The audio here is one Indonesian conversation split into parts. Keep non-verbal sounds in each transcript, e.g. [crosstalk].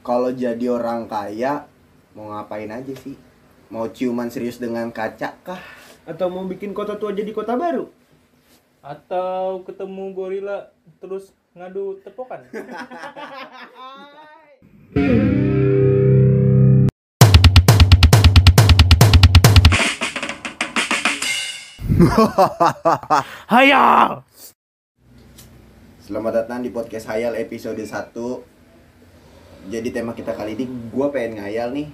kalau jadi orang kaya mau ngapain aja sih? Mau ciuman serius dengan kaca kah? Atau mau bikin kota tua jadi kota baru? Atau ketemu gorila terus ngadu tepokan. Hayal. Selamat datang di podcast Hayal episode 1 Jadi tema kita kali ini gue pengen ngayal nih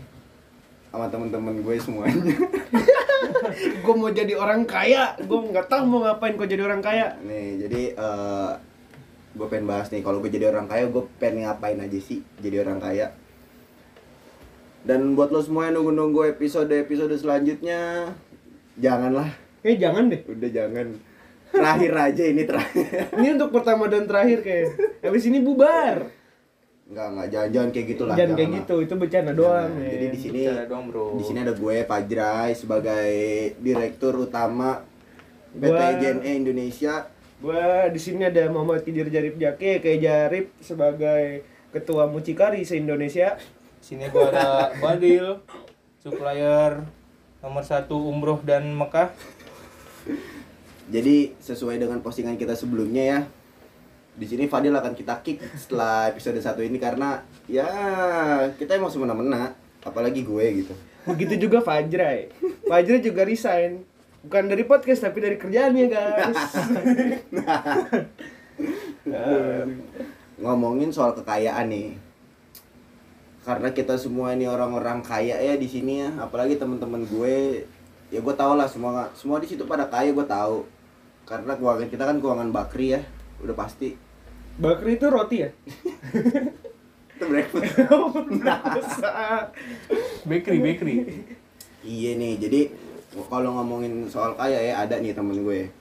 sama temen-temen gue semuanya [laughs] gue mau jadi orang kaya, gue nggak tahu mau ngapain kok jadi orang kaya. Nih jadi eh gue pengen bahas nih kalau gue jadi orang kaya gue pengen ngapain aja sih jadi orang kaya Dan buat lo semua yang nunggu-nunggu episode-episode selanjutnya Janganlah, Eh jangan deh. udah jangan Terakhir aja ini terakhir Ini untuk pertama dan terakhir kayak. Habis ini bubar. Enggak, enggak, jangan-jangan kayak gitu lah Jangan kayak gitu, itu bercanda doang. Jangan. men. Jadi di sini dong, Bro. Di sini ada gue Fajrai sebagai direktur utama PT Gua- JNE Indonesia. Gua di sini ada Muhammad Kidir Jarip Jake kayak Jarip sebagai ketua mucikari se-Indonesia. Sini gua ada Badil, supplier nomor satu umroh dan Mekah. Jadi sesuai dengan postingan kita sebelumnya ya. Di sini Fadil akan kita kick setelah episode satu ini karena ya kita emang semena-mena, apalagi gue gitu. Begitu juga Fajrai. Fajrai juga resign. Bukan dari podcast tapi dari kerjaannya, guys. [laughs] Ngomongin soal kekayaan nih. Karena kita semua ini orang-orang kaya ya di sini ya, apalagi teman-teman gue ya gue tau lah semua semua di situ pada kaya gue tahu karena keuangan kita kan keuangan bakri ya udah pasti Bakri itu roti ya? itu breakfast [laughs] Bakery, bakery. iya nih jadi kalau ngomongin soal kaya ya ada nih temen gue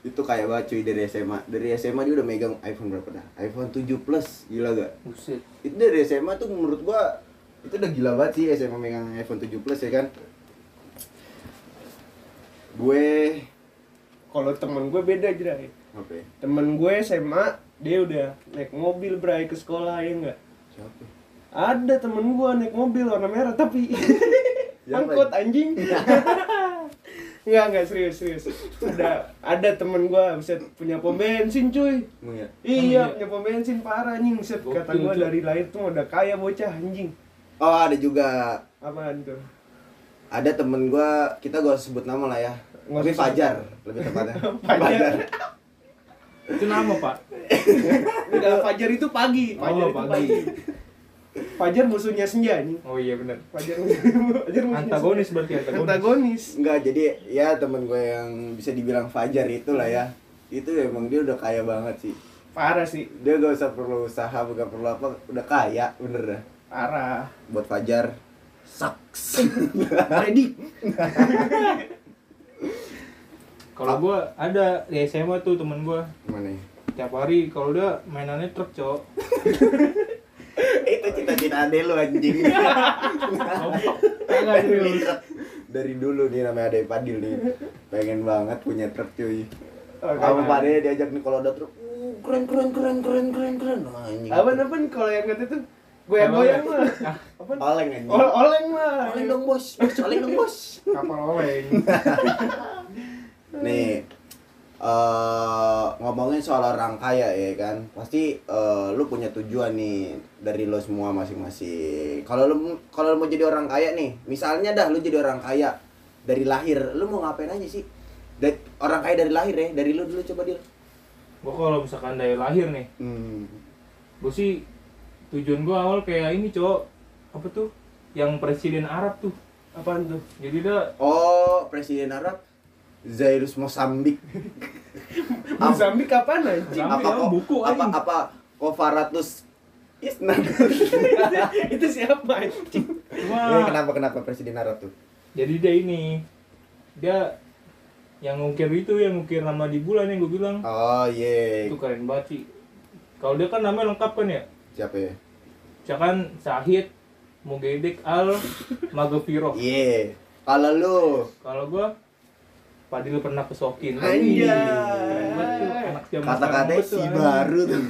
itu kayak banget cuy dari SMA dari SMA dia udah megang iPhone berapa dah iPhone 7 plus gila gak Buset. itu dari SMA tuh menurut gua itu udah gila banget sih SMA megang iPhone 7 plus ya kan gue Kalau temen gue beda Jrai. apa ya? Temen gue SMA, dia udah naik mobil Bray ke sekolah ya enggak? siapa Ada temen gue naik mobil warna merah tapi [laughs] angkot anjing. [laughs] Enggak, enggak serius, serius. Ada ada temen gue bisa punya pom bensin cuy. Emang ya? Iya, iya? punya pom bensin parah anjing. Set kata gue cuy. dari lahir tuh udah kaya bocah anjing. oh ada juga Apaan tuh? ada temen gua kita gua sebut nama lah ya Nggak tapi Fajar lebih tepatnya [laughs] Fajar. Itu nama, Pak. [laughs] Udah Fajar itu pagi, Fajar Oh, itu pagi. pagi. Fajar musuhnya senja anjing. Oh iya benar. Fajar [laughs] Fajar musuhnya Antagonis senja. berarti antagonis. Antagonis. enggak jadi ya temen gue yang bisa dibilang Fajar itu lah ya itu emang dia udah kaya banget sih Parah sih, dia gak usah perlu usaha gak perlu apa udah kaya bener dah parah. buat Fajar sucks [laughs] Ready. Kalau gua ada di SMA tuh temen gua. gimana ya? Tiap hari kalau udah mainannya truk, Cok. [laughs] itu cita-cita ade lu anjing dari dulu nih namanya Ade Padil nih pengen banget punya truk cuy Oh, sama kan. Pak Ade diajak nih kalau ada truk "Uh, keren keren keren keren keren keren anjing Apa apa kalau yang kata tuh goyang-goyang mah. Apa? [laughs] oleng anjing Ol oleng mah. oleng dong bos bos oleng dong bos Kapal oleng. [laughs] nih eh ngomongin soal orang kaya ya kan pasti eh, lu punya tujuan nih dari lo semua masing-masing kalau lu kalau lu mau jadi orang kaya nih misalnya dah lu jadi orang kaya dari lahir lu mau ngapain aja sih dari orang kaya dari lahir ya dari lu dulu coba dia Gua kalau misalkan dari lahir nih, hmm. gua sih tujuan gua awal kayak ini, Cok. Apa tuh? Yang presiden Arab tuh. Apaan tuh? Jadi dia oh presiden Arab Zairus Mosambik Mozambik [laughs] kapan anjing? Apa kok buku, apa apa Kofaratus Isnan [laughs] itu siapa anjing? Wah. Eh, kenapa kenapa presiden Arab tuh Jadi dia ini dia yang ngukir itu yang ngukir nama di bulan yang gue bilang oh iya itu keren banget sih. Kalau dia kan namanya lengkap kan ya? siapa ya Misalkan Sahid Mugedek Al [laughs] Magofiro. Iya. Kalau lu Kalau gua Pernah pesokin. Anjay. Banget tuh. anak zaman Kata-katanya sekarang si baru tuh,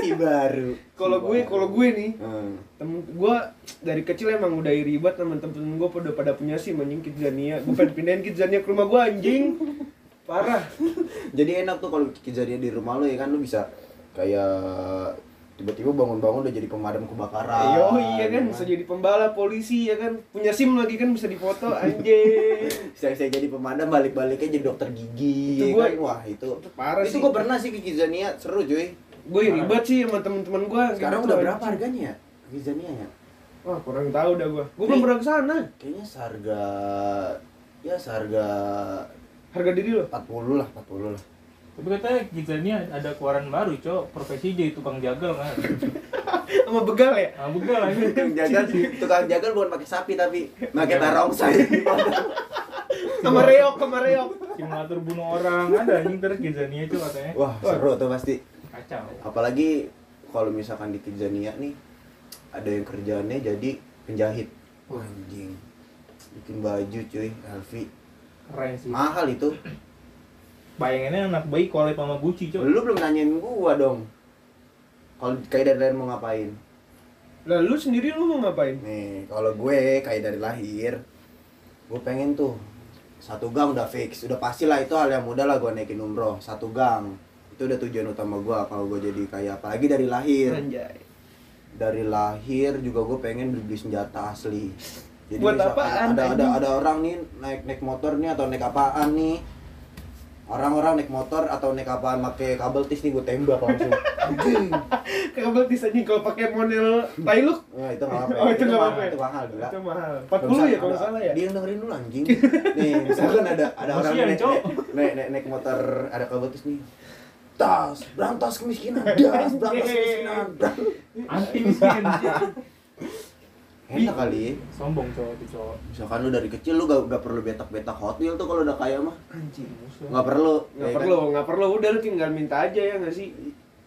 si baru. Kalau gue, kalau gue nih, Hmm. temen gue dari kecil emang udah iri banget temen-temen gue pada pada punya sim anjing Kidzania gue pengen pindahin Kidzania ke rumah gue anjing parah Jadi enak tuh kalau kejadian di rumah lo ya kan lo bisa kayak tiba-tiba bangun-bangun udah jadi pemadam kebakaran. yo iya kan bisa jadi pembalap polisi ya kan punya sim lagi kan bisa difoto [laughs] anjing Saya saya jadi pemadam balik-baliknya jadi dokter gigi. Itu ya gua- kan? Wah itu. itu parah itu sih pernah sih ke Kizania seru cuy. gue iri banget sih sama temen-temen gue Sekarang udah berapa harganya ya? Kizania ya? wah kurang tahu dah gue gue belum pernah ke sana Kayaknya seharga ya seharga harga diri lo 40 lah, 40 lah. Tapi katanya Kidzania ada keluaran baru, Cok. Profesi jadi tukang jagal kan. [laughs] sama begal ya Nah, bukan lagi. Tukang jagal, tukang jagal bukan pakai sapi tapi pakai tarongsai. [laughs] sama reok sama reok Simulator bunuh orang ada anjing terus Kidzania itu katanya. Wah, seru tuh pasti. Kacau. Apalagi kalau misalkan di Kizania nih ada yang kerjaannya jadi penjahit. Wah, anjing. Bikin baju cuy, Elvi. Keren sih. Mahal itu. Bayangannya anak bayi kolep sama Gucci, Cok. Lu belum nanyain gua dong. Kalau kayak dari lahir mau ngapain? lah lu sendiri lu mau ngapain Nih, kalau gue kayak dari lahir, gue pengen tuh satu gang udah fix, udah pasti lah itu hal yang mudah lah gue naikin umroh satu gang. Itu udah tujuan utama gue kalau gue jadi kayak apalagi dari lahir. anjay Dari lahir juga gue pengen beli, beli senjata asli. Jadi Buat apaan, ada ada anjing? ada orang nih naik naik motor nih atau naik apaan nih orang-orang naik motor atau naik apaan pakai kabel tis nih gue tembak langsung [laughs] kabel bisa nih kalau pakai model Tailuk Wah, itu nggak apa [laughs] Oh, itu nggak apa-apa. itu mahal gila itu mahal Kalau 40 ya kalau salah ya Dia dengerin dulu anjing. nih, misalkan ada ada orang naik, naik, naik, naik, motor ada kabutis nih. Tas, berantas kemiskinan, [laughs] das, berantas kemiskinan. berang- Anti miskin. Enak kali. Sombong, Cok, itu, Cok. Misalkan lu dari kecil lu gak, gak perlu betak-betak hotel tuh kalau udah kaya mah. anjing Gak perlu. nggak ya kan? perlu nggak perlu udah lu tinggal minta aja ya nggak sih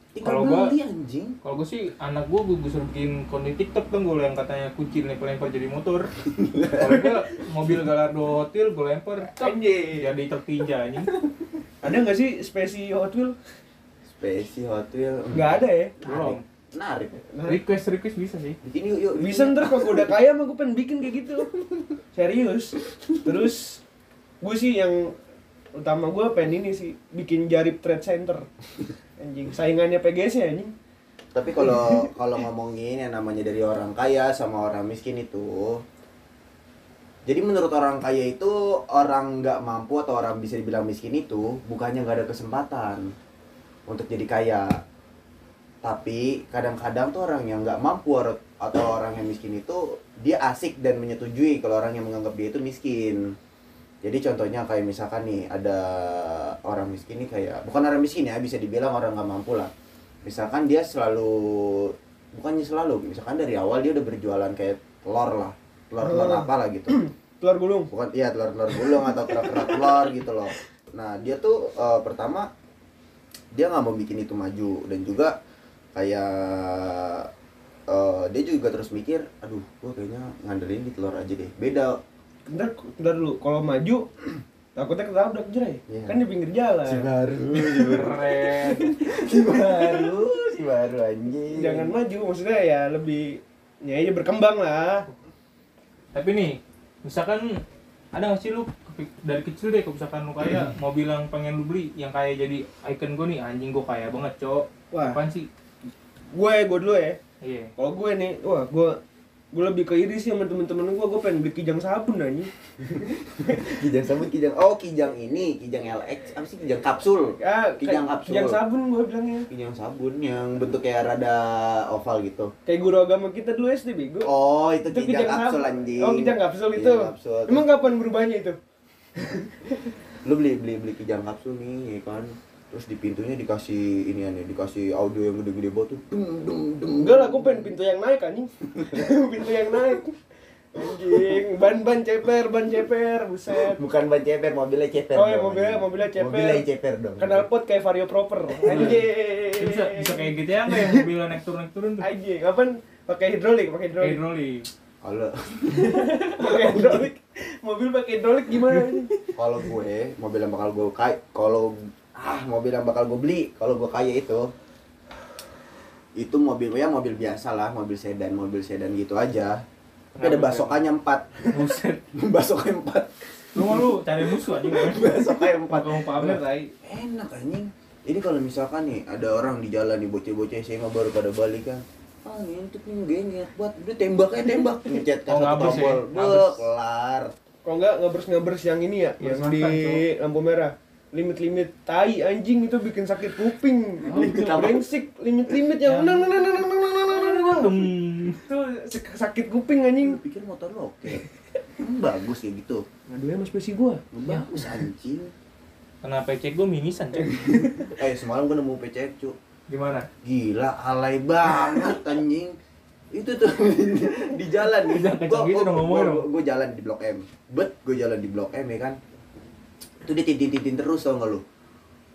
Tinggal Kalau gua- beli anjing. Kalau gue sih anak gue gue suruh bikin konten TikTok tuh gue yang katanya kucing lempar-lempar jadi motor. [laughs] Kalau gue mobil Gallardo Hotel gue lempar, cok, anjing jadi tertinja anjing. ada nggak sih spesi Hot Wheel Spesi hotel. nggak ada ya Belum. Menarik. Request request bisa sih. Bikin yuk, yuk. bisa ntar kalau udah kaya mah gue pengen bikin kayak gitu serius terus gue sih yang utama gue pengen ini sih bikin jarip trade center anjing saingannya PGS ya anjing Tapi kalau kalau ngomongin yang namanya dari orang kaya sama orang miskin itu jadi menurut orang kaya itu orang nggak mampu atau orang bisa dibilang miskin itu bukannya nggak ada kesempatan untuk jadi kaya tapi kadang-kadang tuh orang yang nggak mampu atau orang yang miskin itu dia asik dan menyetujui kalau orang yang menganggap dia itu miskin. Jadi contohnya kayak misalkan nih ada orang miskin nih kayak bukan orang miskin ya bisa dibilang orang nggak mampu lah. Misalkan dia selalu bukannya selalu misalkan dari awal dia udah berjualan kayak telur lah telur telur. Hmm. apa lah gitu. [clears throat] Telur gulung. Bukan iya telur telur gulung atau kerak kerak telur gitu loh. Nah dia tuh eh, pertama dia nggak mau bikin itu maju. Dan juga kayak eh, dia juga terus mikir aduh gua kayaknya ngandelin di telur aja deh. Beda. Bentar bentar dulu. Kalau maju [clears throat] takutnya ketabrak jerai Iya. kan di pinggir jalan. Baru. Keren. [laughs] si baru. Si baru anjing. Jangan maju maksudnya ya lebih ya aja berkembang lah. Tapi nih, misalkan ada nggak sih lu dari kecil deh, kalau misalkan lu kaya, mobil yang pengen lu beli, yang kayak jadi icon gue nih, anjing gue kaya banget, cok. wah. Apaan sih? Gue gue dulu ya. Iya. kalau gue nih wah gue gue lebih ke iri sih sama temen-temen gue gue pengen beli kijang sabun aja [laughs] kijang sabun kijang oh kijang ini kijang LX apa sih kijang kapsul? Ya Kijang kapsul. kijang sabun gue bilangnya. Kijang sabun yang bentuk kayak rada oval gitu. Kayak guru agama kita dulu SD bego. Oh itu, itu kijang, kapsul sabun. anjing. Oh kijang kapsul itu. Kijang kapsul. emang kapan berubahnya itu? [laughs] Lu beli beli beli kijang kapsul nih ya kan terus di pintunya dikasih ini aneh dikasih audio yang gede-gede banget tuh dung dung dung. Enggak lah gue pengen pintu yang naik anjing. [laughs] Pintu yang naik. Anjing ban ban ceper ban ceper buset. Bukan ban ceper mobilnya ceper Oh, ya, dong, mobilnya- anjing. mobilnya ceper. mobilnya ceper dong. Kenal pot kayak vario proper. Anjing. Bisa, bisa kayak gitu ya nggak yang mobilnya naik turun naik turun tuh? anjing kapan? Pakai hidrolik pakai hidrolik. Hidrolik. kalau [laughs] pakai hidrolik. Mobil pakai hidrolik gimana kalau gue mobil yang bakal gue kayak kalau ah mobil yang bakal gue beli kalau gue kaya itu. Itu mobil ya mobil biasa lah mobil sedan mobil sedan gitu aja. Tapi ada Kenapa, basokannya empat. Buset. [laughs] basoknya empat. Lu mah lu cari musuh anjing. [laughs] basoknya empat. Kamu pamer tai. enak anjing. Jadi kalau misalkan nih ada orang di jalan nih bocah-bocah SMA baru pada balik kan ah ngintip nih genget buat. Udah tembak aja tembak. [laughs] Ngecet kan Oh, satu ya? tombol. Kelar. Kalau enggak ngebers-ngebers yang ini ya, Ngebers yang di lampu merah limit-limit tai anjing itu bikin sakit kuping oh, brengsek limit-limit yang ya. nang nang nang nang nang nang nang hmm. itu sakit kuping anjing lu pikir motor lo oke bagus ya gitu ngaduhnya mas besi gua bagus anjing Kenapa pecek gua mimisan cuy? [laughs] eh, semalam gua nemu pecek cuy. Gimana? Gila, alay banget anjing. Itu tuh [laughs] di, jalan. Gue gua, gitu gua, gua, jalan di Blok M. Bet gua jalan di Blok M ya kan itu dia tintin terus tau gak lu?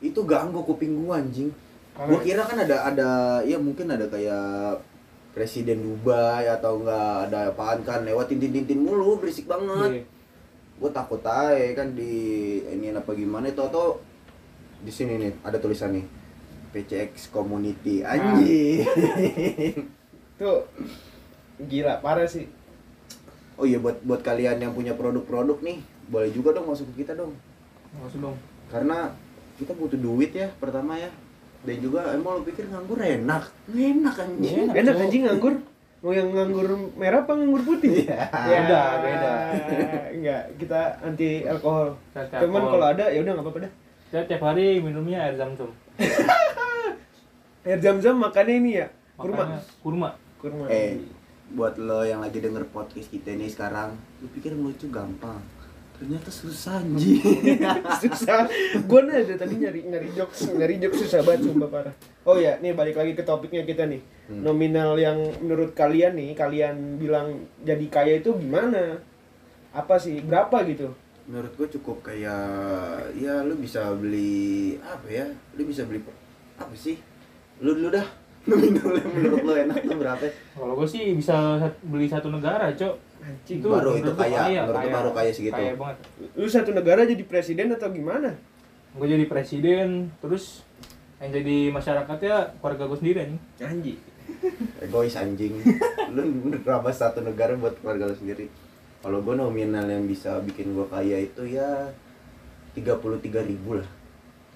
Itu ganggu kuping gua anjing. Gua kira kan ada ada ya mungkin ada kayak presiden Dubai atau enggak ada apaan kan lewat tintin tintin mulu berisik banget. Iya. gue takut aja kan di ini apa gimana itu atau di sini nih ada tulisan nih. PCX Community anjing. [laughs] Tuh gila parah sih. oh iya buat buat kalian yang punya produk-produk nih boleh juga dong masuk ke kita dong Maksud dong. karena kita butuh duit ya pertama ya dan juga emang lo pikir nganggur enak enak anjing Enak, Enak anjing nganggur. Mau yang nganggur merah apa nganggur putih? Iya. Beda, beda. Enggak, kita anti alkohol. Cuman kalau ada ya udah nggak apa-apa dah. Saya tiap hari minumnya air zam-zam. [laughs] Air zam-zam makannya ini ya, kurma. Makanya Kurma. Kurma. eh buat lo yang lagi denger podcast kita ini sekarang lu pikir ngelucu gampang ternyata susah anjing. [laughs] Susah. Gue nih ada tadi nyari nyari jokes nyari jokes susah banget sumpah parah. Oh ya nih balik lagi ke topiknya kita nih. Hmm. nominal yang menurut kalian nih kalian bilang jadi kaya itu gimana? Apa sih berapa gitu? Menurut gue cukup kayak ya lu bisa beli apa ya? Lu bisa beli apa sih? Lu dulu dah. [laughs] Nominal yang menurut lu enak tuh berapa? Kalau gue sih bisa beli satu negara, Cok. Anjing. Itu Baru itu gua kaya, menurut gua baru kaya segitu. Kaya banget. lu satu negara jadi presiden atau gimana? Gue jadi presiden, terus yang jadi masyarakatnya keluarga gue sendiri anjing. anjing. Egois anjing. [laughs] Lu nerabas satu negara buat keluarga lu sendiri? Kalau gue nominal yang bisa bikin gue kaya itu ya tiga puluh tiga ribu lah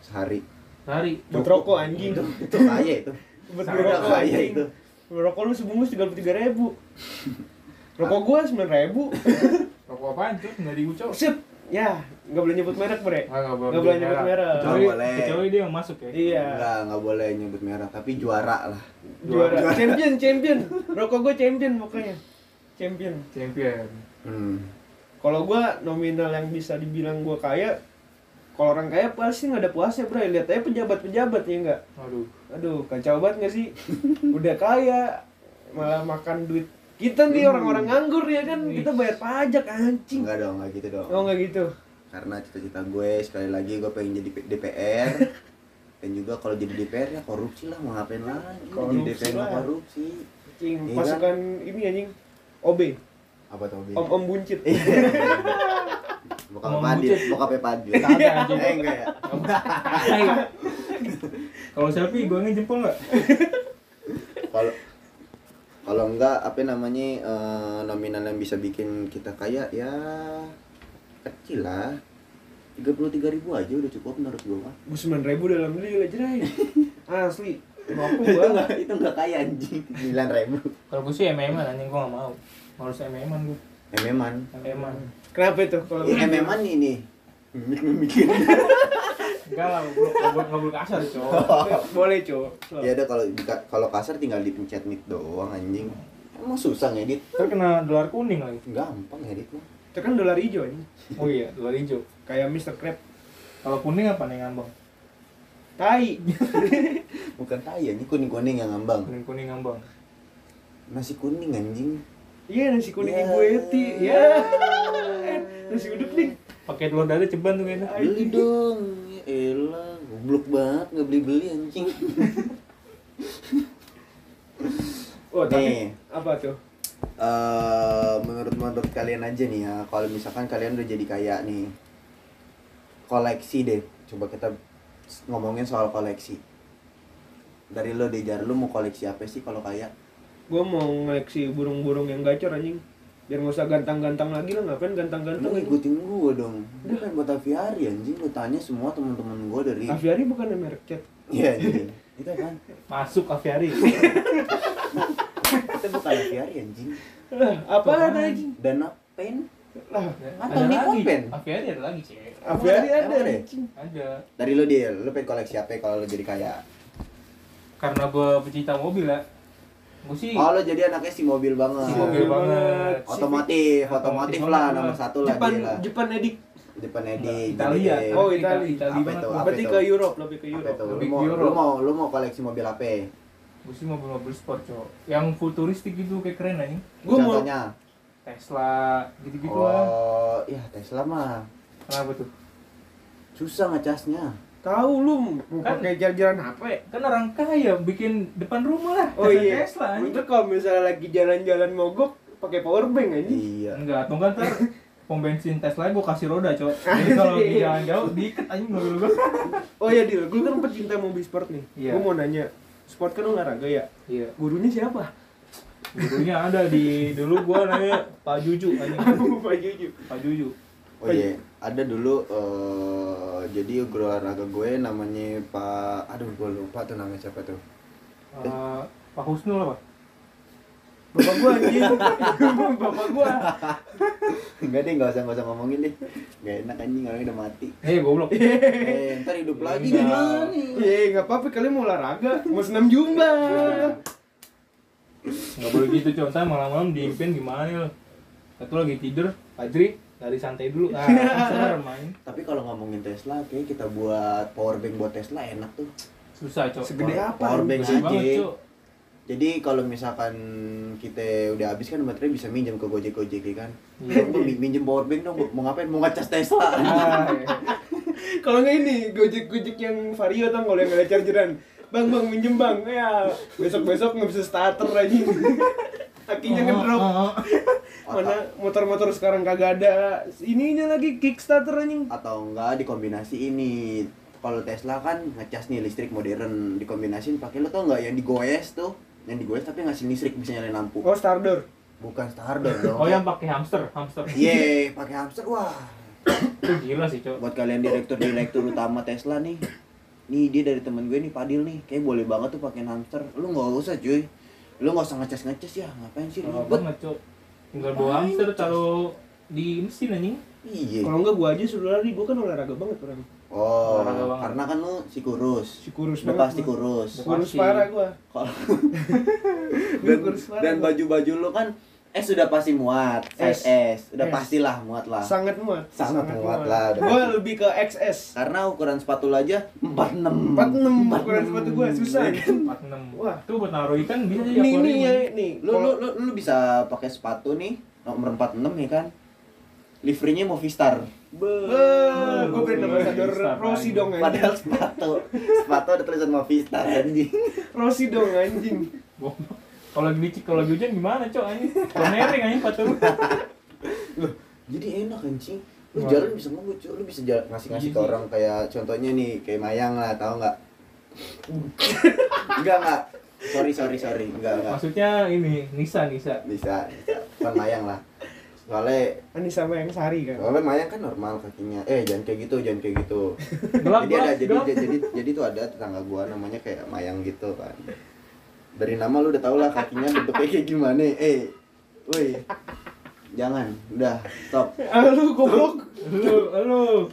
sehari. Sehari. buat rokok anjing. Itu, itu kaya itu. Buat rokok kaya itu. Rokok lu sebungkus tiga puluh tiga ribu [laughs] rokok gua sembilan ribu [laughs] Rokok apaan, Cok? Nggak ribu, Cok. sip ya nggak boleh nyebut merek bre Ah, nggak boleh, Nggak boleh nyebut merek. Kecuali, Nggak boleh. kecuali dia yang masuk ya. iya enggak enggak boleh nyebut merah tapi juara lah juara Juara. champion [laughs] champion rokok gue champion pokoknya champion Champion. hmm. kalau gue nominal yang bisa dibilang gue kaya kalau orang kaya pasti nggak ada puasnya bro lihat aja pejabat pejabat ya enggak Aduh. aduh kacau banget nggak sih [laughs] udah kaya malah makan duit kita nih orang-orang nganggur ya kan kita bayar pajak anjing. Enggak dong enggak gitu dong. Oh nggak gitu. Karena cita-cita gue sekali lagi gue pengen jadi DPR [laughs] dan juga kalau jadi DPR ya korupsi lah mau ngapain lagi? Jadi Korupsi DPR lah. korupsi. Anjing Iya pasukan ini anjing OB apa tuh Bi? om om buncit. [laughs] Bokap Ngomong Padil buncit. bokapnya Padil. Kagak, anjing. eh enggak ya? [laughs] Ayo. Kalau selfie gue jempol nggak? kalau kalau enggak apa namanya eh, nominal yang bisa bikin kita kaya ya kecil lah. Tiga puluh tiga ribu aja udah cukup menurut gue mah gue sembilan ribu dalam beli aja Ray. asli. Mampu itu gua. enggak itu enggak kaya anjing. Sembilan ribu. Kalau gue sih MM-an anjing gue nggak mau. Harus MM-an gue. ememan MM-an. kenapa itu? Kalau ya ememan ini. Mimik mimikin [laughs] Enggak lah, nggak [laughs] boleh kasar cowok. boleh cowok ya udah kalau kalau kasar tinggal dipencet mic doang anjing emang susah ngedit Ntar kena dolar kuning lagi. gampang ngedit mah itu kan dolar hijau ini Oh iya, dolar hijau. kayak Mr. Crab Kalau kuning apa nih ngambang? tai [laughs] bukan tai anjing kuning kuning yang ngambang Kuning kuning ngambang. nasi kuning anjing iya nasi kuning Ya. ibu Eti ya [laughs] nasi uduk nih Pakai telur dadar ceban tuh kayaknya. beli dong elah goblok banget nggak beli beli anjing. Oh tapi nih. apa tuh? Eh menurut menurut kalian aja nih ya kalau misalkan kalian udah jadi kaya nih koleksi deh. Coba kita ngomongin soal koleksi. Dari lo Dejar lu mau koleksi apa sih kalau kaya? Gua mau ngoleksi burung-burung yang gacor anjing. Biar nggak usah gantang-gantang lagi lah, ngapain lu gantang-gantang? anjing? ngikutin gua dong lu kan buat aviari anjing lu tanya semua teman-teman gua dari Aviari bukan merek cat. iya itu kan Masuk aviari. [laughs] itu bukan aviari anjing Lah, apa anjing? dana pen Lah, Atau lagi. Pen? Aviari ada lagi sih. Aviari ada ada? anjing. Ada. dari lu dia lu pengen koleksi apa kalau lu jadi kaya Karena gue pecinta mobil ya. Gue sih oh lu jadi anaknya si mobil banget si mobil banget. otomotif otomotif Otomotif lah banget nomor satu lah Jepang dia lah Jepang edik. Jepang Edi Italia. Oh, Ita- Itali. Itali Apa itu? Berarti ke Europe, lebih ke lu Lebih mau Euro. lu mau lu mau koleksi mobil apa Gue sih mobil-mobil sport, cowok. Yang futuristik gitu kayak keren aja. Gua mau contohnya Tesla gitu-gitu lah. oh iya Tesla mah Kenapa tuh? susah ngecasnya tahu lu mau Kan- pakai jalan-jalan HP. Kan orang kaya bikin depan rumah lah. Oh Tesla- iya. Tesla. Itu kalau misalnya lagi jalan-jalan mogok pakai power bank anjing. iya Enggak, atau enggak ntar [laughs] pom bensin Tesla gue kasih roda, cowok. Jadi kalau di [laughs] jalan jauh diikat anjing mobil gue. [laughs] Oh iya, Dil, gue kan pecinta mobil sport nih. Iya. Gue mau nanya, sport kan olahraga ya? Iya. Gurunya siapa? Gurunya ada di dulu gua namanya Pak Juju anjing. Pak Juju. Pak Juju. oh iya ada dulu eh jadi guru olahraga gue namanya Pak aduh gue lupa tuh namanya siapa tuh Eh, Pak Husnul apa? Bapak gua anjing. [laughs] Bapak gua. enggak deh nggak usah nggak usah ngomongin deh nggak enak anjing orangnya udah mati Eh, goblok. eh ntar hidup lagi gimana nih Eh, nggak apa-apa kalian mau olahraga, mau senam jumba. Enggak boleh gitu, cowok. Ntar malam-malam diimpin gimana lo? Satu lagi tidur, Fajri dari santai dulu. Ah, [laughs] serem main. tapi kalau ngomongin Tesla kayak kita buat power bank buat Tesla enak tuh Susah, cowok. Segede apa? power bank aja jadi kalau misalkan kita udah habis kan baterai bisa minjem ke Gojek Gojek ya kan Iya. Bang, mi- minjem power bank dong mau ngapain mau ngecas Tesla [laughs] Ah, iya. [laughs] Kalau nggak ini, gojek-gojek yang vario tau kalau yang ada chargeran. Bang, bang, minjem bang. Ya, besok-besok nggak bisa starter anjing. Akinya ngedrop. Oh, oh, oh. [laughs] Mana motor-motor sekarang kagak ada ininya lagi Kickstarter anjing. atau enggak dikombinasi ini kalau Tesla kan ngecas nih listrik modern dikombinasiin pakai lo tau nggak yang digoes tuh yang digoes tapi ngasih listrik bisa nyalain lampu Oh, starter. bukan starter [laughs] dong Oh, yang pakai hamster, hamster. Iya, pakai hamster wah. Itu gila sih, cowok. Buat kalian direktur direktur utama Tesla nih, nih dia dari temen gue nih Padil nih, kayak boleh banget tuh pakai hamster. Lu nggak usah cuy, lu nggak usah ngecas ngecas ya, ngapain sih ribet? banget, cowok. Tinggal bawa hamster taruh di mesin anjing. Iya. Kalau enggak gua aja suruh lari, gua kan olahraga banget orang. Oh, Olahraga banget. karena kan lu si kurus. Si kurus banget pasti kurus. Kurus parah gua. Kalau [laughs] Gua dan, dan baju-baju lu kan S sudah pasti muat, size S. S, udah S. pastilah muat lah. sangat muat. Sangat muat lah, udah Gua pasti. lebih ke XS. Karena ukuran sepatu aja 46. 46 ukuran sepatu gua susah. 46. Wah. Itu buat naruh ikan bisa di Nih nih ya nih. lu, lu, lu, lu bisa pakai sepatu nih nomor 46 ya kan liverynya Movistar Be, gua brand ambassador Rossi dong padahal anjing. sepatu sepatu ada tulisan Movistar anjing Rossi dong anjing. Kalau lagi dicik, kalau lagi hujan gimana, cok? Anjing. Kalau nering anjing patu. [laughs] loh jadi enak anjing lu Wah. jalan bisa ngebut cuy. lu bisa jalan ngasih ngasih ke Iya. orang kayak contohnya nih kayak Mayang lah tahu nggak enggak enggak sorry sorry sorry enggak enggak Maksudnya ini, Nisa, Nisa. bisa bisa bukan Mayang lah soalnya Ini sama yang sari kan. soalnya Mayang kan normal kakinya eh jangan kayak gitu jangan kayak gitu Gelap, jadi ada gelap, jadi gelap. jadi jadi tuh ada tetangga gua namanya kayak Mayang gitu kan dari nama lu udah tau lah kakinya bentuknya kayak gimana eh woi jangan udah stop Halo goblok. Lu.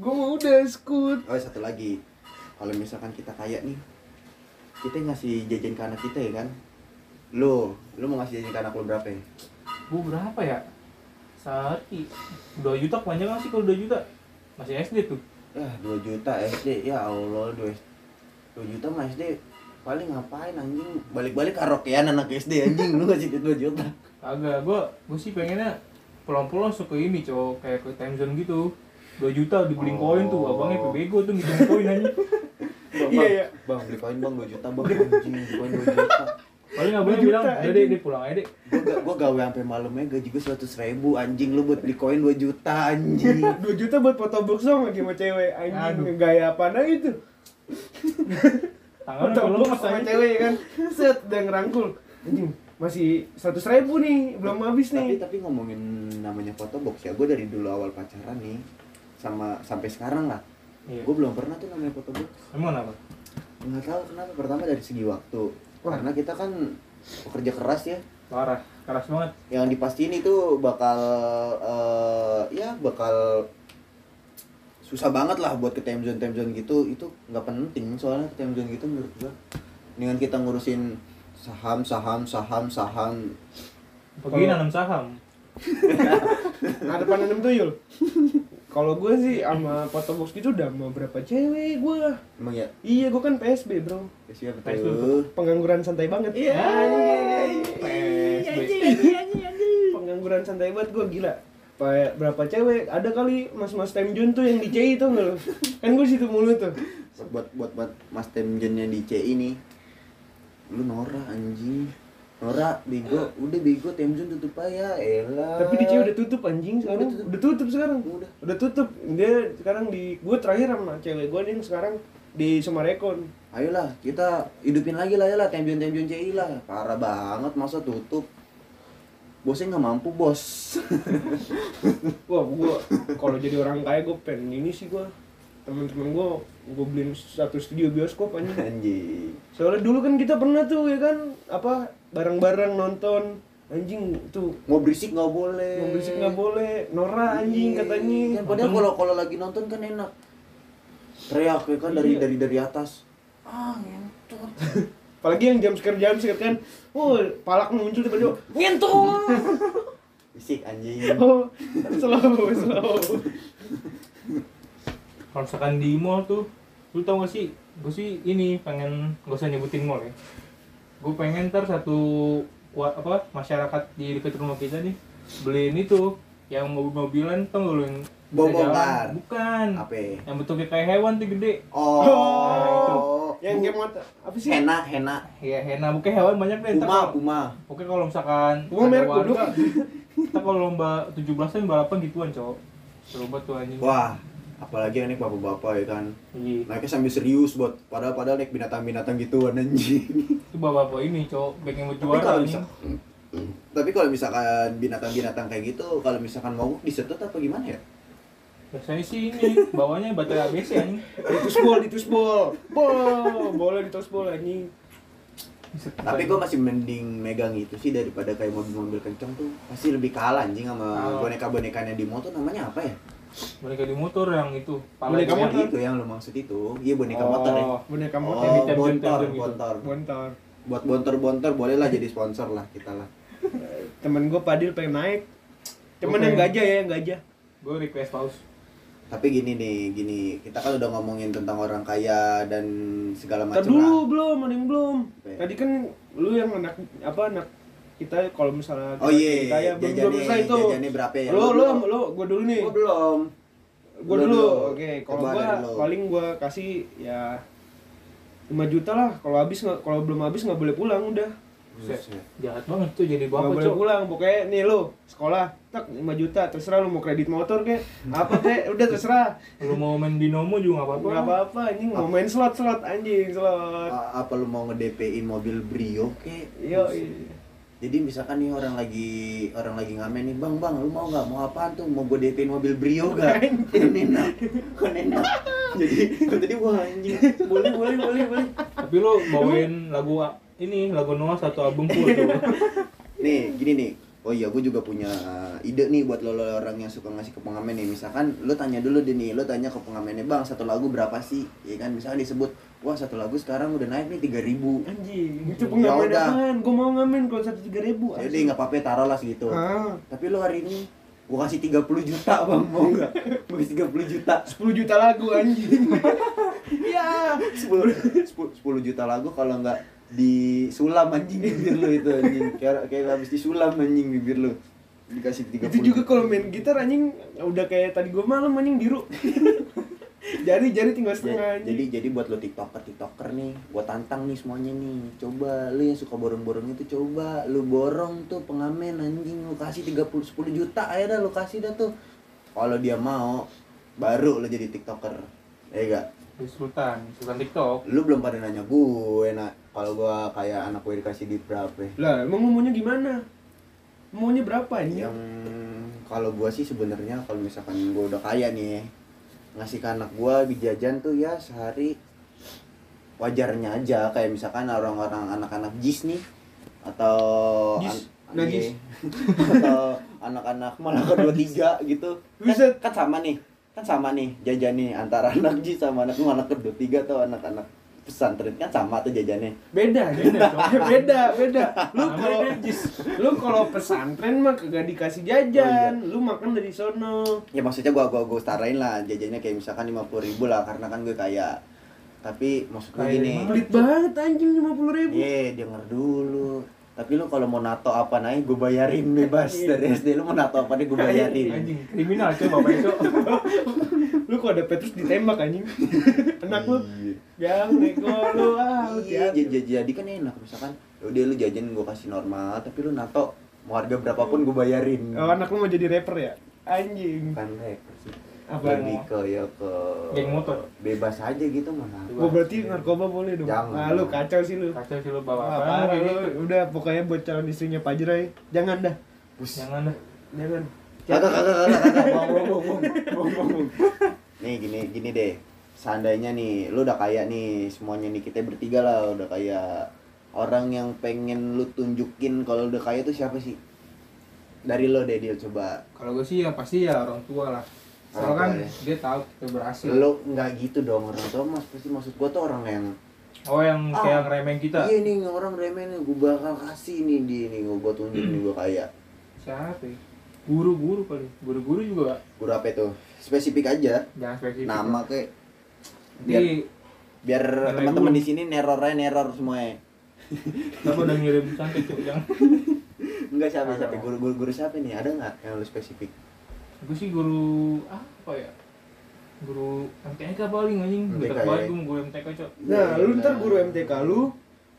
Gua mau udah skut. oh satu lagi kalau misalkan kita kaya nih kita ngasih jajan ke anak kita ya kan lu lu mau ngasih jajan ke anak lu berapa ya? Gua berapa ya? Sehari. 2 juta panjang nggak sih kalau 2 juta? Masih SD tuh. ya 2 juta SD ya Allah 2 2 juta mah SD paling ngapain anjing? Balik-balik karaokean anak SD anjing. Lu ngasih duit 2 juta. Agak, gua gua sih pengennya pulang-pulang suka ini, cowok, kayak ke time zone gitu. 2 juta dibeliin Oh. koin tuh, abangnya pebego tuh ngitung koin anjing. Bang, Iya, bang, iya. bang beli koin bang 2 juta bang. Anjing beli koin 2 juta. Paling Dua bilang juta, udah deh pulang aja deh. Gua, gua gawe sampai malamnya gaji gua seratus ribu anjing. Lu buat beli koin 2 juta anjing. [laughs] 2 juta buat foto box dong lagi sama cewek anjing. Aduh. gaya apa nah itu tangan kalau box sama cewek kan? Set udah ngerangkul. Anjing masih seratus ribu nih belum habis tapi nih. tapi ngomongin namanya foto box ya gue dari dulu awal pacaran nih sama sampai sekarang lah. Iya. gue belum pernah tuh namanya foto box emang kenapa? Nggak tahu kenapa. Pertama dari segi waktu. Wah. karena kita kan pekerja keras ya. Parah keras banget. Yang dipastiin itu bakal eh, ya bakal susah banget lah buat ke time zone time zone gitu. Itu nggak penting soalnya ke time zone gitu menurut gua. Dengan kita ngurusin saham saham saham saham. Pergi nanam saham? [laughs] Ada panen tuyul? Kalau gue sih sama foto box gitu udah mau berapa cewek gue emang ya? Iya gue kan PSB bro. PSB. tuh? pengangguran santai banget. Iya. PSB pengangguran santai banget gue gila Kayak berapa cewek? Ada kali mas-mas time Jun tuh yang di CI tuh nggak lo kan gue situ mulu tuh. Buat buat buat mas temjennya di CI nih lu Nora anjing. Nora bego. Udah bego temjen tutup aja. Elah tapi di CI udah tutup anjing sekarang. Udah tutup. udah tutup sekarang. Udah. udah tutup. Dia sekarang di gue terakhir sama cewek gue nih sekarang di Sumarekon. Ayolah kita hidupin lagi lah ya lah temjon temjon CI lah. Parah banget masa tutup bosnya nggak mampu bos. [laughs] Wah gue kalau jadi orang kaya gue pengen ini sih gue temen-temen gue gue beliin satu studio bioskop anjing. Anjing. Soalnya dulu kan kita pernah tuh ya kan? Apa bareng-bareng nonton. Anjing tuh mau berisik nggak boleh. Mau berisik nggak boleh. Nora anjing Iya. katanya. Dan padahal kalau kalau lagi nonton kan enak. Teriak ya kan dari Iya. dari dari atas. Ah ngentot [laughs] apalagi yang jam scare jam scare kan. Oh palak muncul tiba-tiba ngentot berisik [laughs] anjing. Oh slow slow. Kalau misalkan di mall tuh lu tau gak sih gue sih ini pengen gak usah nyebutin mall ya. Gue pengen ntar satu wa- apa masyarakat di dekat rumah kita nih beliin itu yang mobil-mobilan gak lu yang jalan? bukan apa yang bentuknya kayak hewan tuh gede oh [laughs] yang Bu- game mata apa sih Hena, Hena. ya hena bukan hewan banyak deh Puma, kalau- Puma. Oke kalau misalkan Puma merek kudu. [laughs] kita kalau lomba 17-an balapan gituan, cowok. Banget tuh anjing. Wah, apalagi yang naik bapak-bapak ya kan. Iya. Naiknya sambil serius buat padahal padahal naik binatang-binatang gituan anjing. Itu bapak-bapak ini, cowok, yang Tapi juara kalau misal tapi kalau misalkan binatang-binatang kayak gitu, kalau misalkan mau disetut apa gimana ya? Biasanya sih ini, bawahnya baterai ABC anjing. ditus bol ditus bol bol boleh ditus bol anjing Tapi gue masih mending megang itu sih daripada kayak mobil-mobil kenceng tuh. Pasti lebih kalah anjing sama boneka-bonekanya di tuh namanya apa ya? boneka di motor yang itu. pala Boneka itu Yang motor. itu yang lu maksud itu. Iya boneka Oh. motor ya. boneka Oh, motor Yang di bontor, gitu. bontor. bontor Buat bontor-bontor boleh lah jadi sponsor lah kita lah. Temen gue Padil pengen naik cuman Oke. yang gajah ya yang gajah Gue request pause. Tapi gini nih, gini kita kan udah ngomongin tentang orang kaya dan segala macam dulu lah. belum yang belum Oke. tadi kan lu yang anak apa anak kita kalau misalnya Oh iya, kaya belum belum selesai itu jajannya berapa ya? lo Lu lo dulu. lo gue dulu nih Gua belum. gue Lu dulu oke kalau gue lu. paling gue kasih ya 5 juta lah kalau habis nggak kalau belum habis nggak boleh pulang udah Buset. Jahat banget tuh jadi bapak, boleh cowok. pulang pokoknya nih lo sekolah tak 5 juta terserah lu mau kredit motor kek apa kek udah terserah Lu mau main binomo juga nggak apa-apa. nggak apa-apa anjing mau main slot slot anjing slot A- Apa lu mau nge-DP-in mobil Brio kek? Yo, Buset. Jadi misalkan nih orang lagi orang lagi ngamen nih, "Bang, Bang, lu mau nggak? Mau apaan tuh? Mau gue DP-in mobil Brio gak?" Kan enak. Kan enak. Jadi kata dia, "Wah, anjing. Boleh, boleh, boleh, boleh." Tapi lu bawain lagu a- ini lagu Noah satu album full tuh. [laughs] Nih, gini nih. Oh iya, gue juga punya ide nih buat lo, lo orang yang suka ngasih ke pengamen nih. Misalkan lo tanya dulu deh nih, lo tanya ke pengamennya, bang satu lagu berapa sih? Ya kan, misalkan disebut, wah satu lagu sekarang udah naik nih tiga ribu. anjing itu Ya pengamen udah. apaan gue mau ngamen kalau satu tiga ribu Jadi nggak apa-apa, taruh lah segitu. ah Tapi lo hari ini, gue kasih 30 juta bang, mau nggak? [laughs] Gue kasih 30 juta. 10 juta lagu anjing ya 10, 10, juta lagu kalau nggak disulam anjing bibir lo itu anjing. Kayak, kayak habis disulam anjing bibir lo. Dikasih 30 itu juga kalau main gitar anjing udah kayak tadi gue malam anjing biru [laughs] Jari jari tinggal setengah anjing. jadi jadi buat lo tiktoker tiktoker nih gua tantang nih semuanya nih coba lu yang suka borong-borong itu coba lu borong tuh pengamen anjing lu kasih 30 10 juta aja dah lu kasih dah tuh kalau dia mau baru lu jadi tiktoker ya gak Di Sultan, Sultan TikTok. lu belum pada nanya gue nak kalau gua kayak anak gue dikasih di berapa Lah, emang mau maunya gimana? Maunya berapa ini? yang kalau gua sih sebenarnya kalau misalkan gua udah kaya nih ngasih ke anak gua di jajan tuh ya sehari wajarnya aja kayak misalkan orang-orang anak-anak jis nih atau Jis? an- Najis? iya. [laughs] atau anak-anak malah [laughs] kedua tiga gitu kan, kan sama nih kan sama nih jajan nih antara [laughs] anak jis sama anak anak kedua tiga atau anak-anak pesantren kan sama tuh jajannya Beda, [laughs] Beda, beda, beda. Lu kalau lu kalau pesantren mah kagak dikasih Oh, iya. jajan, lu makan dari sono. ya maksudnya gua gua gua setarain lah jajannya kayak misalkan lima puluh ribu lah karena kan gue kaya tapi maksud gue gini Pelit banget anjing 50 ribu. Iya, denger dulu. Tapi lu kalau mau nato apa naik gue bayarin bebas dari SD lu mau nato apa nih gue bayarin. Anjing, kriminal cuy bapak itu. [laughs] Lu kalau ada Petrus ditembak anjing. [laughs] Anak lu Iya. yang nego lu ah. Iya, jadi, jadi kan enak misalkan udah lu jajan gue kasih normal tapi lu nato mau harga berapapun gue bayarin. Oh, anak lu mau jadi rapper ya? Anjing. Bukan rapper sih. Apa? Lebih ke ya ke Geng motor. Bebas aja gitu mana. Oh berarti narkoba boleh dong. Jangan. Nah, lu kacau sih lu. Kacau sih lu bawa apa parah kayak lu. Udah pokoknya buat calon istrinya Pak Jerai, jangan dah. Bus. Jangan dah. Jangan. Kagak kagak kagak. Nih gini gini deh. Seandainya nih lu udah kaya nih semuanya nih kita bertiga lah udah kaya. Orang yang pengen lu tunjukin kalau udah kaya tuh siapa sih? Dari lo deh dia coba. Kalau gue sih yang pasti ya orang tua lah. Soalnya kan ya. dia tahu kita berhasil. Lo nggak gitu dong orang tua mas pasti maksud gua tuh orang yang Oh yang Ah, kayak ngeremehin kita. Iya nih orang remen nih gue bakal kasih nih dia nih gua, gua tunjuk nih gua kaya. Siapa ya? Guru-guru kali. Guru-guru juga Guru apa itu? Spesifik aja. jangan spesifik. Nama kayak biar Nanti biar Nilai teman-teman di sini nerornya neror semuanya. kita udah ngirim cantik cuy. Jangan. Enggak siapa siapa guru guru guru siapa nih? Ada nggak yang lu spesifik? Gue sih guru apa ya? Guru MTK paling anjing. MTK Dekat ya. banget gue guru MTK cok. Nah, lu ntar guru MTK lu,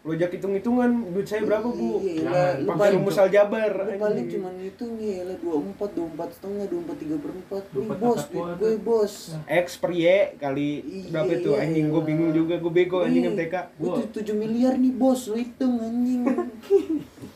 lu ajak hitung-hitungan duit saya berapa, Bu? Iya, Jangan. lu Pakai rumus aljabar. lu paling cuma itu nih, lah dua empat, dua empat setengah, dua empat tiga perempat. Nih 24 bos, duit gue bos. X per Y kali Iya, berapa iya, anjing gue iya. bingung juga gue bego anjing MTK Itu tujuh miliar nih bos, lu hitung anjing. [laughs]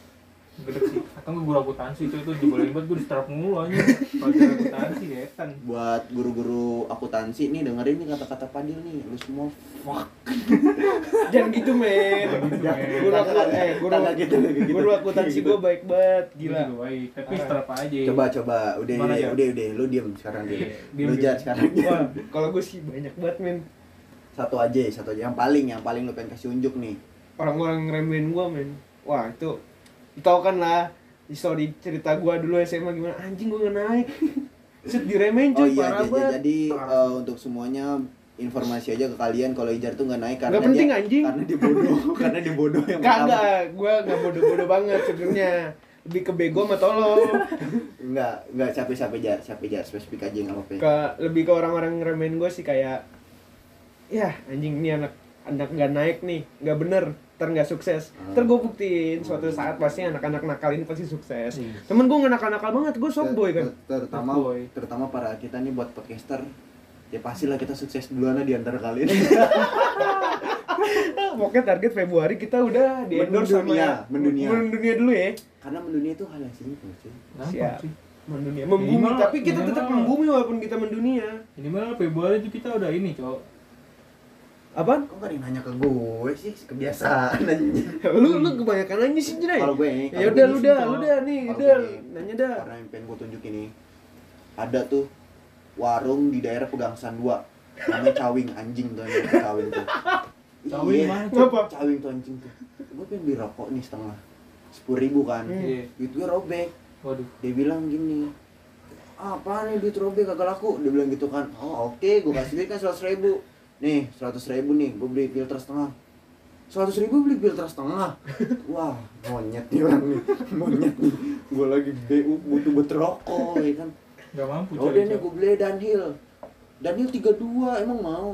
Gede sih. Atau gue guru akuntansi cuy itu jebolain banget gue distrap mulu anjing. Pelajaran akuntansi detan. Buat guru-guru akuntansi nih dengerin nih kata-kata Padil nih, lu semua fuck. [laughs] jangan gitu men Jangan gitu, men. guru aku eh guru gitu, gitu. guru akuntansi Gitu. gue baik banget Gila. baik. Tapi strap aja. Coba coba, udah Gimana, udah, udah udah, lu diem sekarang deh. Iya, diem, Lu jar sekarang kalau gue sih banyak banget men Satu aja, satu aja yang paling yang paling lu pengen kasih unjuk nih. orang-orang ngeremehin gue men wah itu tau kan lah story cerita gue dulu SMA gimana? Anjing nggak naik. [laughs] Set diremehin Oh cuy iya, parah banget. jadi eh, untuk semuanya informasi aja ke kalian kalau Ijar tuh nggak naik karena Nggak penting, dia anjing. karena dia bodoh [laughs] karena dia bodoh yang kagak gue nggak. Bodoh-bodoh banget sebenarnya. Lebih ke bego sama tolol [laughs] Enggak, enggak capek capek jar, capek jar, spesifik aja nggak apa-apa. ke lebih ke orang-orang ngeremehin gue sih kayak ya anjing ini anak anak nggak naik nih. Nggak bener ntar nggak sukses Hmm. ntar gue buktiin suatu saat pasti anak-anak nakal ini pasti sukses Iya. temen gue nggak nakal-nakal banget gue soft boy kan Ter- terutama terutama para kita nih buat podcaster ya pastilah kita sukses duluan lah di antara kalian [laughs] pokoknya target Februari kita udah di endorse sama Mendunia, mendunia. mendunia dulu ya karena mendunia itu hal yang simpel sih Siap. mendunia membumi Minimal- tapi kita tetap membumi walaupun kita mendunia Minimal Februari itu kita udah ini cok. Apa kok gak ada yang nanya ke gue sih? Kebiasaan [laughs] anjing. Lu lu kebanyakan aja sih Jray kalau gue ya udah lu nih, dah lu dah nih udah nanya dah. karena yang pengen gue tunjukin nih ada tuh warung di daerah Pegangsaan 2 namanya Cawing anjing tuh Cawing tuh. [laughs] Cawing Iya, mana? Kenapa? Cawing tuh anjing tuh. Gue pengen beli rokok nih setengah. Sepuluh ribu kan. Hmm. Iya. duit gue robek. Waduh. dia bilang gini apa nih duit robek? Kagak laku. Dia bilang gitu kan. Oh oke gue kasih duit kan seratus ribu nih seratus ribu nih gue beli filter setengah. seratus ribu beli filter setengah? [laughs] Wah. Monyet nih orang nih monyet nih. Gue lagi bu butuh buat rokok ya kan? Gak mampu oh coy. deh nih gue beli Dunhill Daniel 32 emang mau?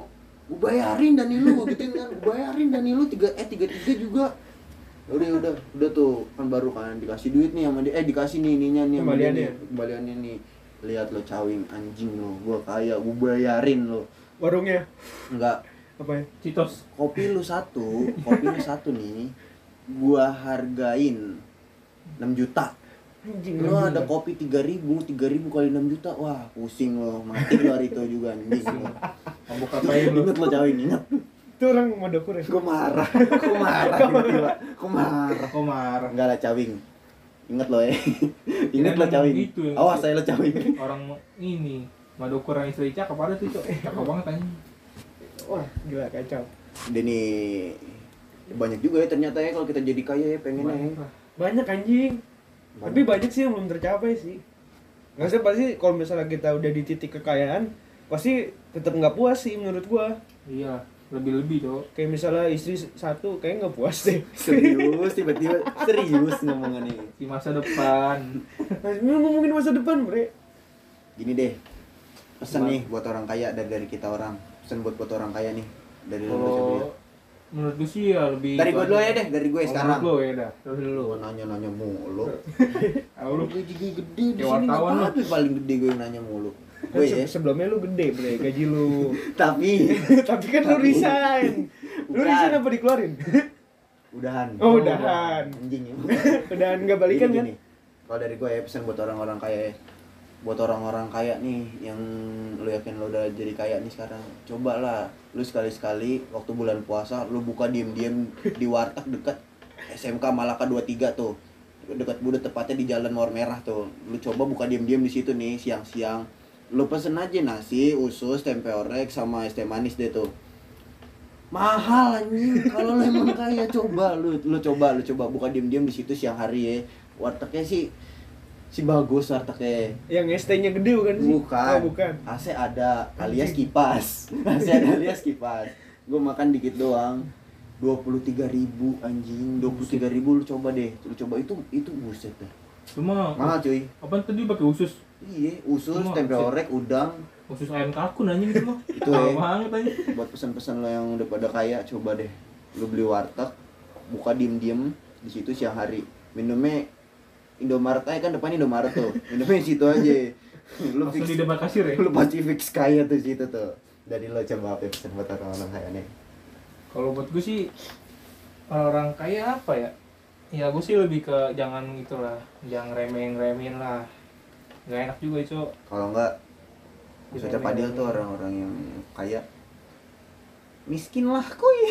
Gue bayarin Daniel lu gitu kan? Gue bayarin Daniel lu tiga eh tiga tiga juga. Ya udah udah udah tuh. Kan baru kan dikasih duit nih sama dia. Eh dikasih nih ininya nih Kembaliannya. nih, kembaliannya nih. Lihat lo cawing anjing lo. Gue kaya gue bayarin lo warungnya? Enggak. Apa ya? Citos. kopi lu satu kopi lu satu nih gua hargain 6 juta. Anjing lu ada kopi 3000 3000 kali 6 juta. Wah pusing lo mati lu hari itu juga anjing. Lo Mabuk apain lu? [laughs] inget lo cawing inget itu orang Madokure gua marah gua marah tiba-tiba gua marah. Kok marah? enggak lah cawing. Inget lo ya [laughs] inget lo cawing. gitu ya. awas saya lo cawing. Orang ini Madukura yang istri cakep ada tuh, Cok. Cakep banget anjing. wah gila kacau dia nih banyak juga ya ternyata ya kalau kita jadi kaya ya pengennya ya. Banyak lah. banyak anjing tapi banyak sih yang belum tercapai sih nggak sih pasti kalau misalnya kita udah di titik kekayaan pasti tetap nggak puas sih menurut gua Iya, lebih-lebih, Cok. kayak misalnya istri satu kayak nggak puas deh [laughs] serius tiba-tiba serius ngomongannya Di masa depan. Ngomongin masa depan bre gini deh pesan nih buat orang kaya dari dari kita orang. Pesan buat buat orang kaya nih dari? Kalau menurut gue sih ya lebih dari gue dulu ya deh dari gue Oh, sekarang. Lo ya dah. Terus dulu. [laughs] lu nanya nanya mulu lu? Gue juga gede di sini tapi paling gede gue yang nanya mulu? Kan gue se- ya. sebelumnya lu gede bre gaji lu. [laughs] Tapi [laughs] tapi kan lu resign. Lu resign apa dikeluarin? Udahan. Oh udahan. Anjing. Ya udahan nggak balikan kan? gini. kalau dari gue ya pesan buat orang-orang kaya ya buat orang-orang kaya nih yang lu yakin lu udah jadi kaya nih sekarang. Cobalah lu sekali-sekali waktu bulan puasa lu buka diem-diem di warteg dekat SMK Malaka 23 tuh. Dekat Buda tepatnya di Jalan Mawar Merah tuh. Lu coba buka diem-diem di situ nih siang-siang. Lu pesen aja nasi usus tempe orek sama es teh manis deh tuh. Mahal anjing. Kalau lu emang kaya coba. Lu lu coba lu coba buka diem-diem di situ siang hari ya. Wartegnya sih si bagus wartegnya yang ST-nya gede bukan sih? Bukan. Oh, bukan. AC [laughs] ada alias kipas. AC ada alias kipas. Gue makan dikit doang. Dua puluh tiga ribu anjing. Dua puluh tiga ribu lu coba deh. Lu coba. Itu itu buset dah. Cuma mahal cuy. Apa tadi pakai usus? iya usus Cuma, tempe orek udang. Usus ayam kalkun anjing itu mah. Itu, Mahal eh. banget anjing. buat pesan-pesan lo yang udah pada kaya coba deh. Lu beli warteg buka diem-diem. Di situ siang hari. Minumnya Indomaret aja kan depannya Indomaret tuh di situ aja lu fix di depan kasir ya. lu pasti fix kaya tuh situ tuh dari lo coba apa pesan buat orang-orang kaya nih Kalau buat gue sih orang kaya apa ya? Ya gue sih lebih ke jangan itulah, jangan remehin-remehin lah. Gak enak juga itu. kalau enggak Jangan Padil tuh orang-orang yang kaya miskin lah kuy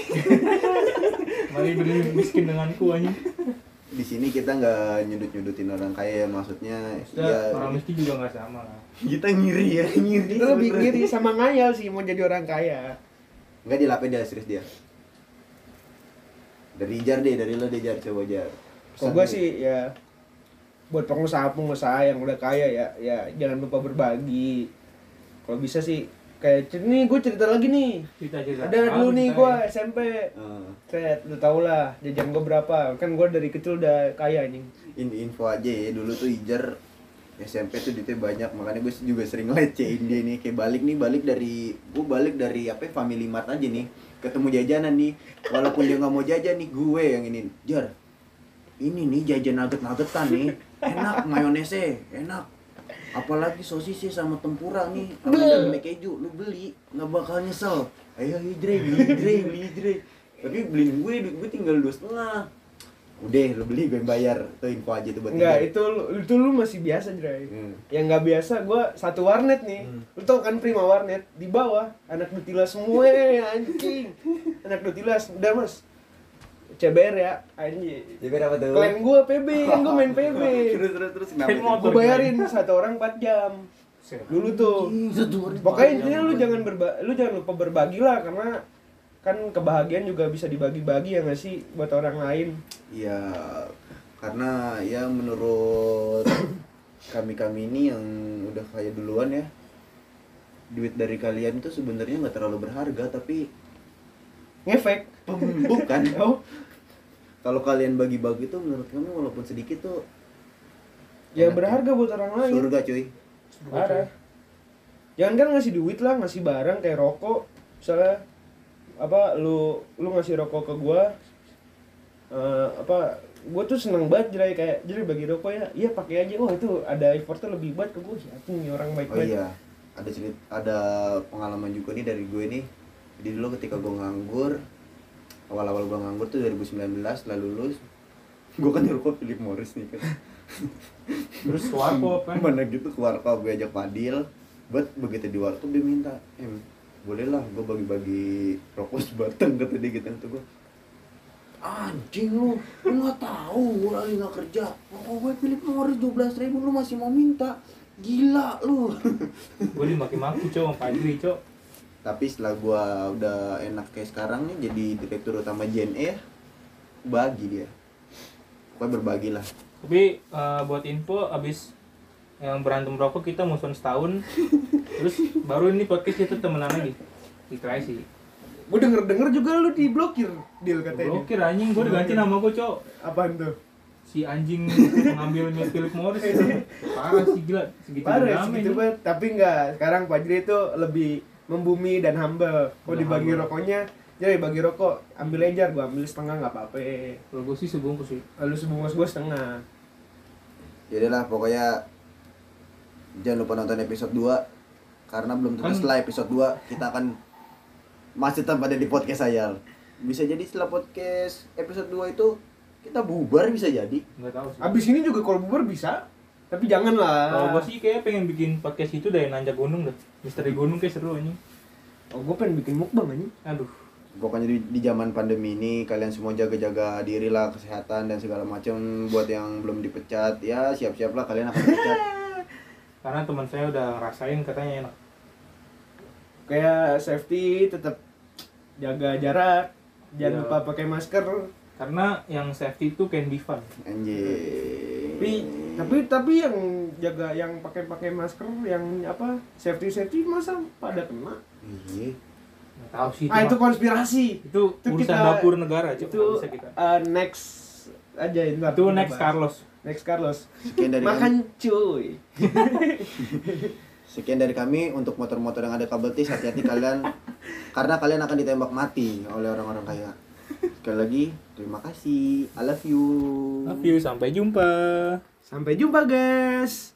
[laughs] Mari beri miskin denganku anjing. Di sini kita nggak nyudut-nyudutin orang kaya maksudnya Maksudnya ya orang miskin juga gak sama lah. kita ngiri ya ngiri itu lebih ngiri sama ngayal sih mau jadi orang kaya Enggak dia lapar dia serius dia. Dari Jar deh, dari lo deh Jar coba Jar. kalau gua sih ya buat pengusaha-pengusaha yang udah kaya ya ya jangan lupa berbagi kalau bisa sih kayak nih gue cerita lagi nih. Cerita-cerita. ada Ah, dulu nih cerita gue. SMP Eh, set lu tau lah jajan gue berapa. Kan gue dari kecil udah kaya anjing. In- info aja ya, dulu tuh Ijar SMP tuh duitnya banyak, makanya gue juga sering lecehin dia nih kayak balik nih balik dari gue balik dari apa ya, Family Mart aja nih ketemu jajanan nih. Walaupun dia nggak mau jajan nih gue yang ini Jar ini nih jajan nugget-nuggetan nih enak mayonesnya enak apalagi sosisnya sama tempura nih sama daging keju lu beli nggak bakal nyesel ayo hijre beli hijre beli hijre tapi beliin gue duit gue tinggal dua setengah udah lu beli gue bayar tuh info aja tuh buat Enggak, Ijar. itu lu- itu lu masih biasa, Dray. Hmm. Yang nggak biasa gua satu warnet nih. Hmm. Lu tau kan Prima Warnet di bawah anak Dutila semua anjing. [laughs] Anak Dutilas, udah Mas. CBR ya, anjing. Jadi apa tuh? Klan gua PB, kan gua main PB. [laughs] terus terus terus. Gua bayarin satu orang 4 jam. Dulu tuh. Pokoknya empat intinya lu jangan berba lu jangan lupa berbagi lah karena kan kebahagiaan juga bisa dibagi-bagi ya nggak sih buat orang lain. Iya, karena ya menurut kami-kami ini yang udah kaya duluan ya, duit dari kalian tuh sebenarnya nggak terlalu berharga tapi Ngefek. bukan. Oh, Kalau kalian bagi-bagi tuh menurut kami walaupun sedikit tuh ya Enak. berharga buat orang lain. surga cuy. Parah. jangan kan ngasih duit lah ngasih barang kayak rokok misalnya apa lu lu ngasih rokok ke gua eh, apa gua tuh seneng banget jadi kayak jadi bagi rokok ya iya pakai aja wah itu ada effortnya lebih banget ke gua siapa nih orang baik Oh baik iya, ada cerita, ada pengalaman juga nih dari gue nih. Jadi dulu ketika gue nganggur, awal-awal gue nganggur tuh 2019 setelah lulus, gue kan ngerokok Philip Morris nih kan. terus ke warkop kan Mana gitu ke warkop gue ajak Padil, buat begitu di warkop dia minta, em boleh lah gue bagi-bagi rokok sebatang kata dia gitu tuh gue anjing lu lu nggak tahu gue lagi nggak kerja. Rokok gue Philip Morris 12 ribu lu masih mau minta? Gila lu. Gue dimaki-maki sama Fajri cok tapi setelah gua udah enak kayak sekarang nih jadi direktur utama JNE ya bagi dia. Pokoknya berbagi lah. Tapi eh, buat info abis yang berantem rokok kita musuhan setahun. [laughs] Terus baru ini podcast kita temenan lagi. Di Tracy gua denger denger juga lu diblokir deal katanya. Blokir anjing. Gue diganti nama gue cok. Apaan tuh? Si anjing mengambil milik Philip Morris. [laughs] Parah sih gila. Segitu parah segitu banget. Tapi enggak sekarang Fajri itu lebih membumi dan humble. Kalau Udah dibagi humble. rokoknya? Jadi bagi rokok. Ambil aja gua ambil setengah nggak apa-apa. Kalau gue sih sebungkus sih. Lalu sebungkus gua setengah. Jadi lah pokoknya jangan lupa nonton episode 2 karena belum tentu Kan- setelah episode 2 kita akan masih tetap ada di podcast saya bisa jadi setelah podcast episode 2 itu kita bubar bisa jadi. Nggak tahu sih. Abis ini juga kalau bubar bisa tapi jangan lah kalau gue sih kayak pengen bikin podcast itu dari nanjak gunung dah. Misteri gunung kayak seru anjing. Oh gua pengen bikin mukbang aja aduh. Pokoknya di, di zaman pandemi ini kalian semua jaga-jaga diri lah kesehatan dan segala macam. Buat yang belum dipecat ya siap-siaplah kalian akan dipecat. [laughs] Karena teman saya udah ngerasain katanya enak. Kayak safety tetap jaga jarak jangan Iya. lupa pakai masker karena yang safety itu can be fun anjing. Tapi tapi tapi yang jaga yang pakai pakai masker yang apa safety safety masa pada kena? Iya. Tahu sih ah itu konspirasi. itu itu urusan kita- dapur negara cok itu bisa kita. uh, next aja itu kita next bahas. Carlos. Next Carlos. Sekian dari makan kami. cuy. [laughs] Sekian dari kami untuk motor-motor yang ada kabel tis hati-hati kalian. [laughs] Karena kalian akan ditembak mati oleh orang-orang kaya sekali lagi terima kasih. I love you. Love you sampai jumpa. Sampai jumpa guys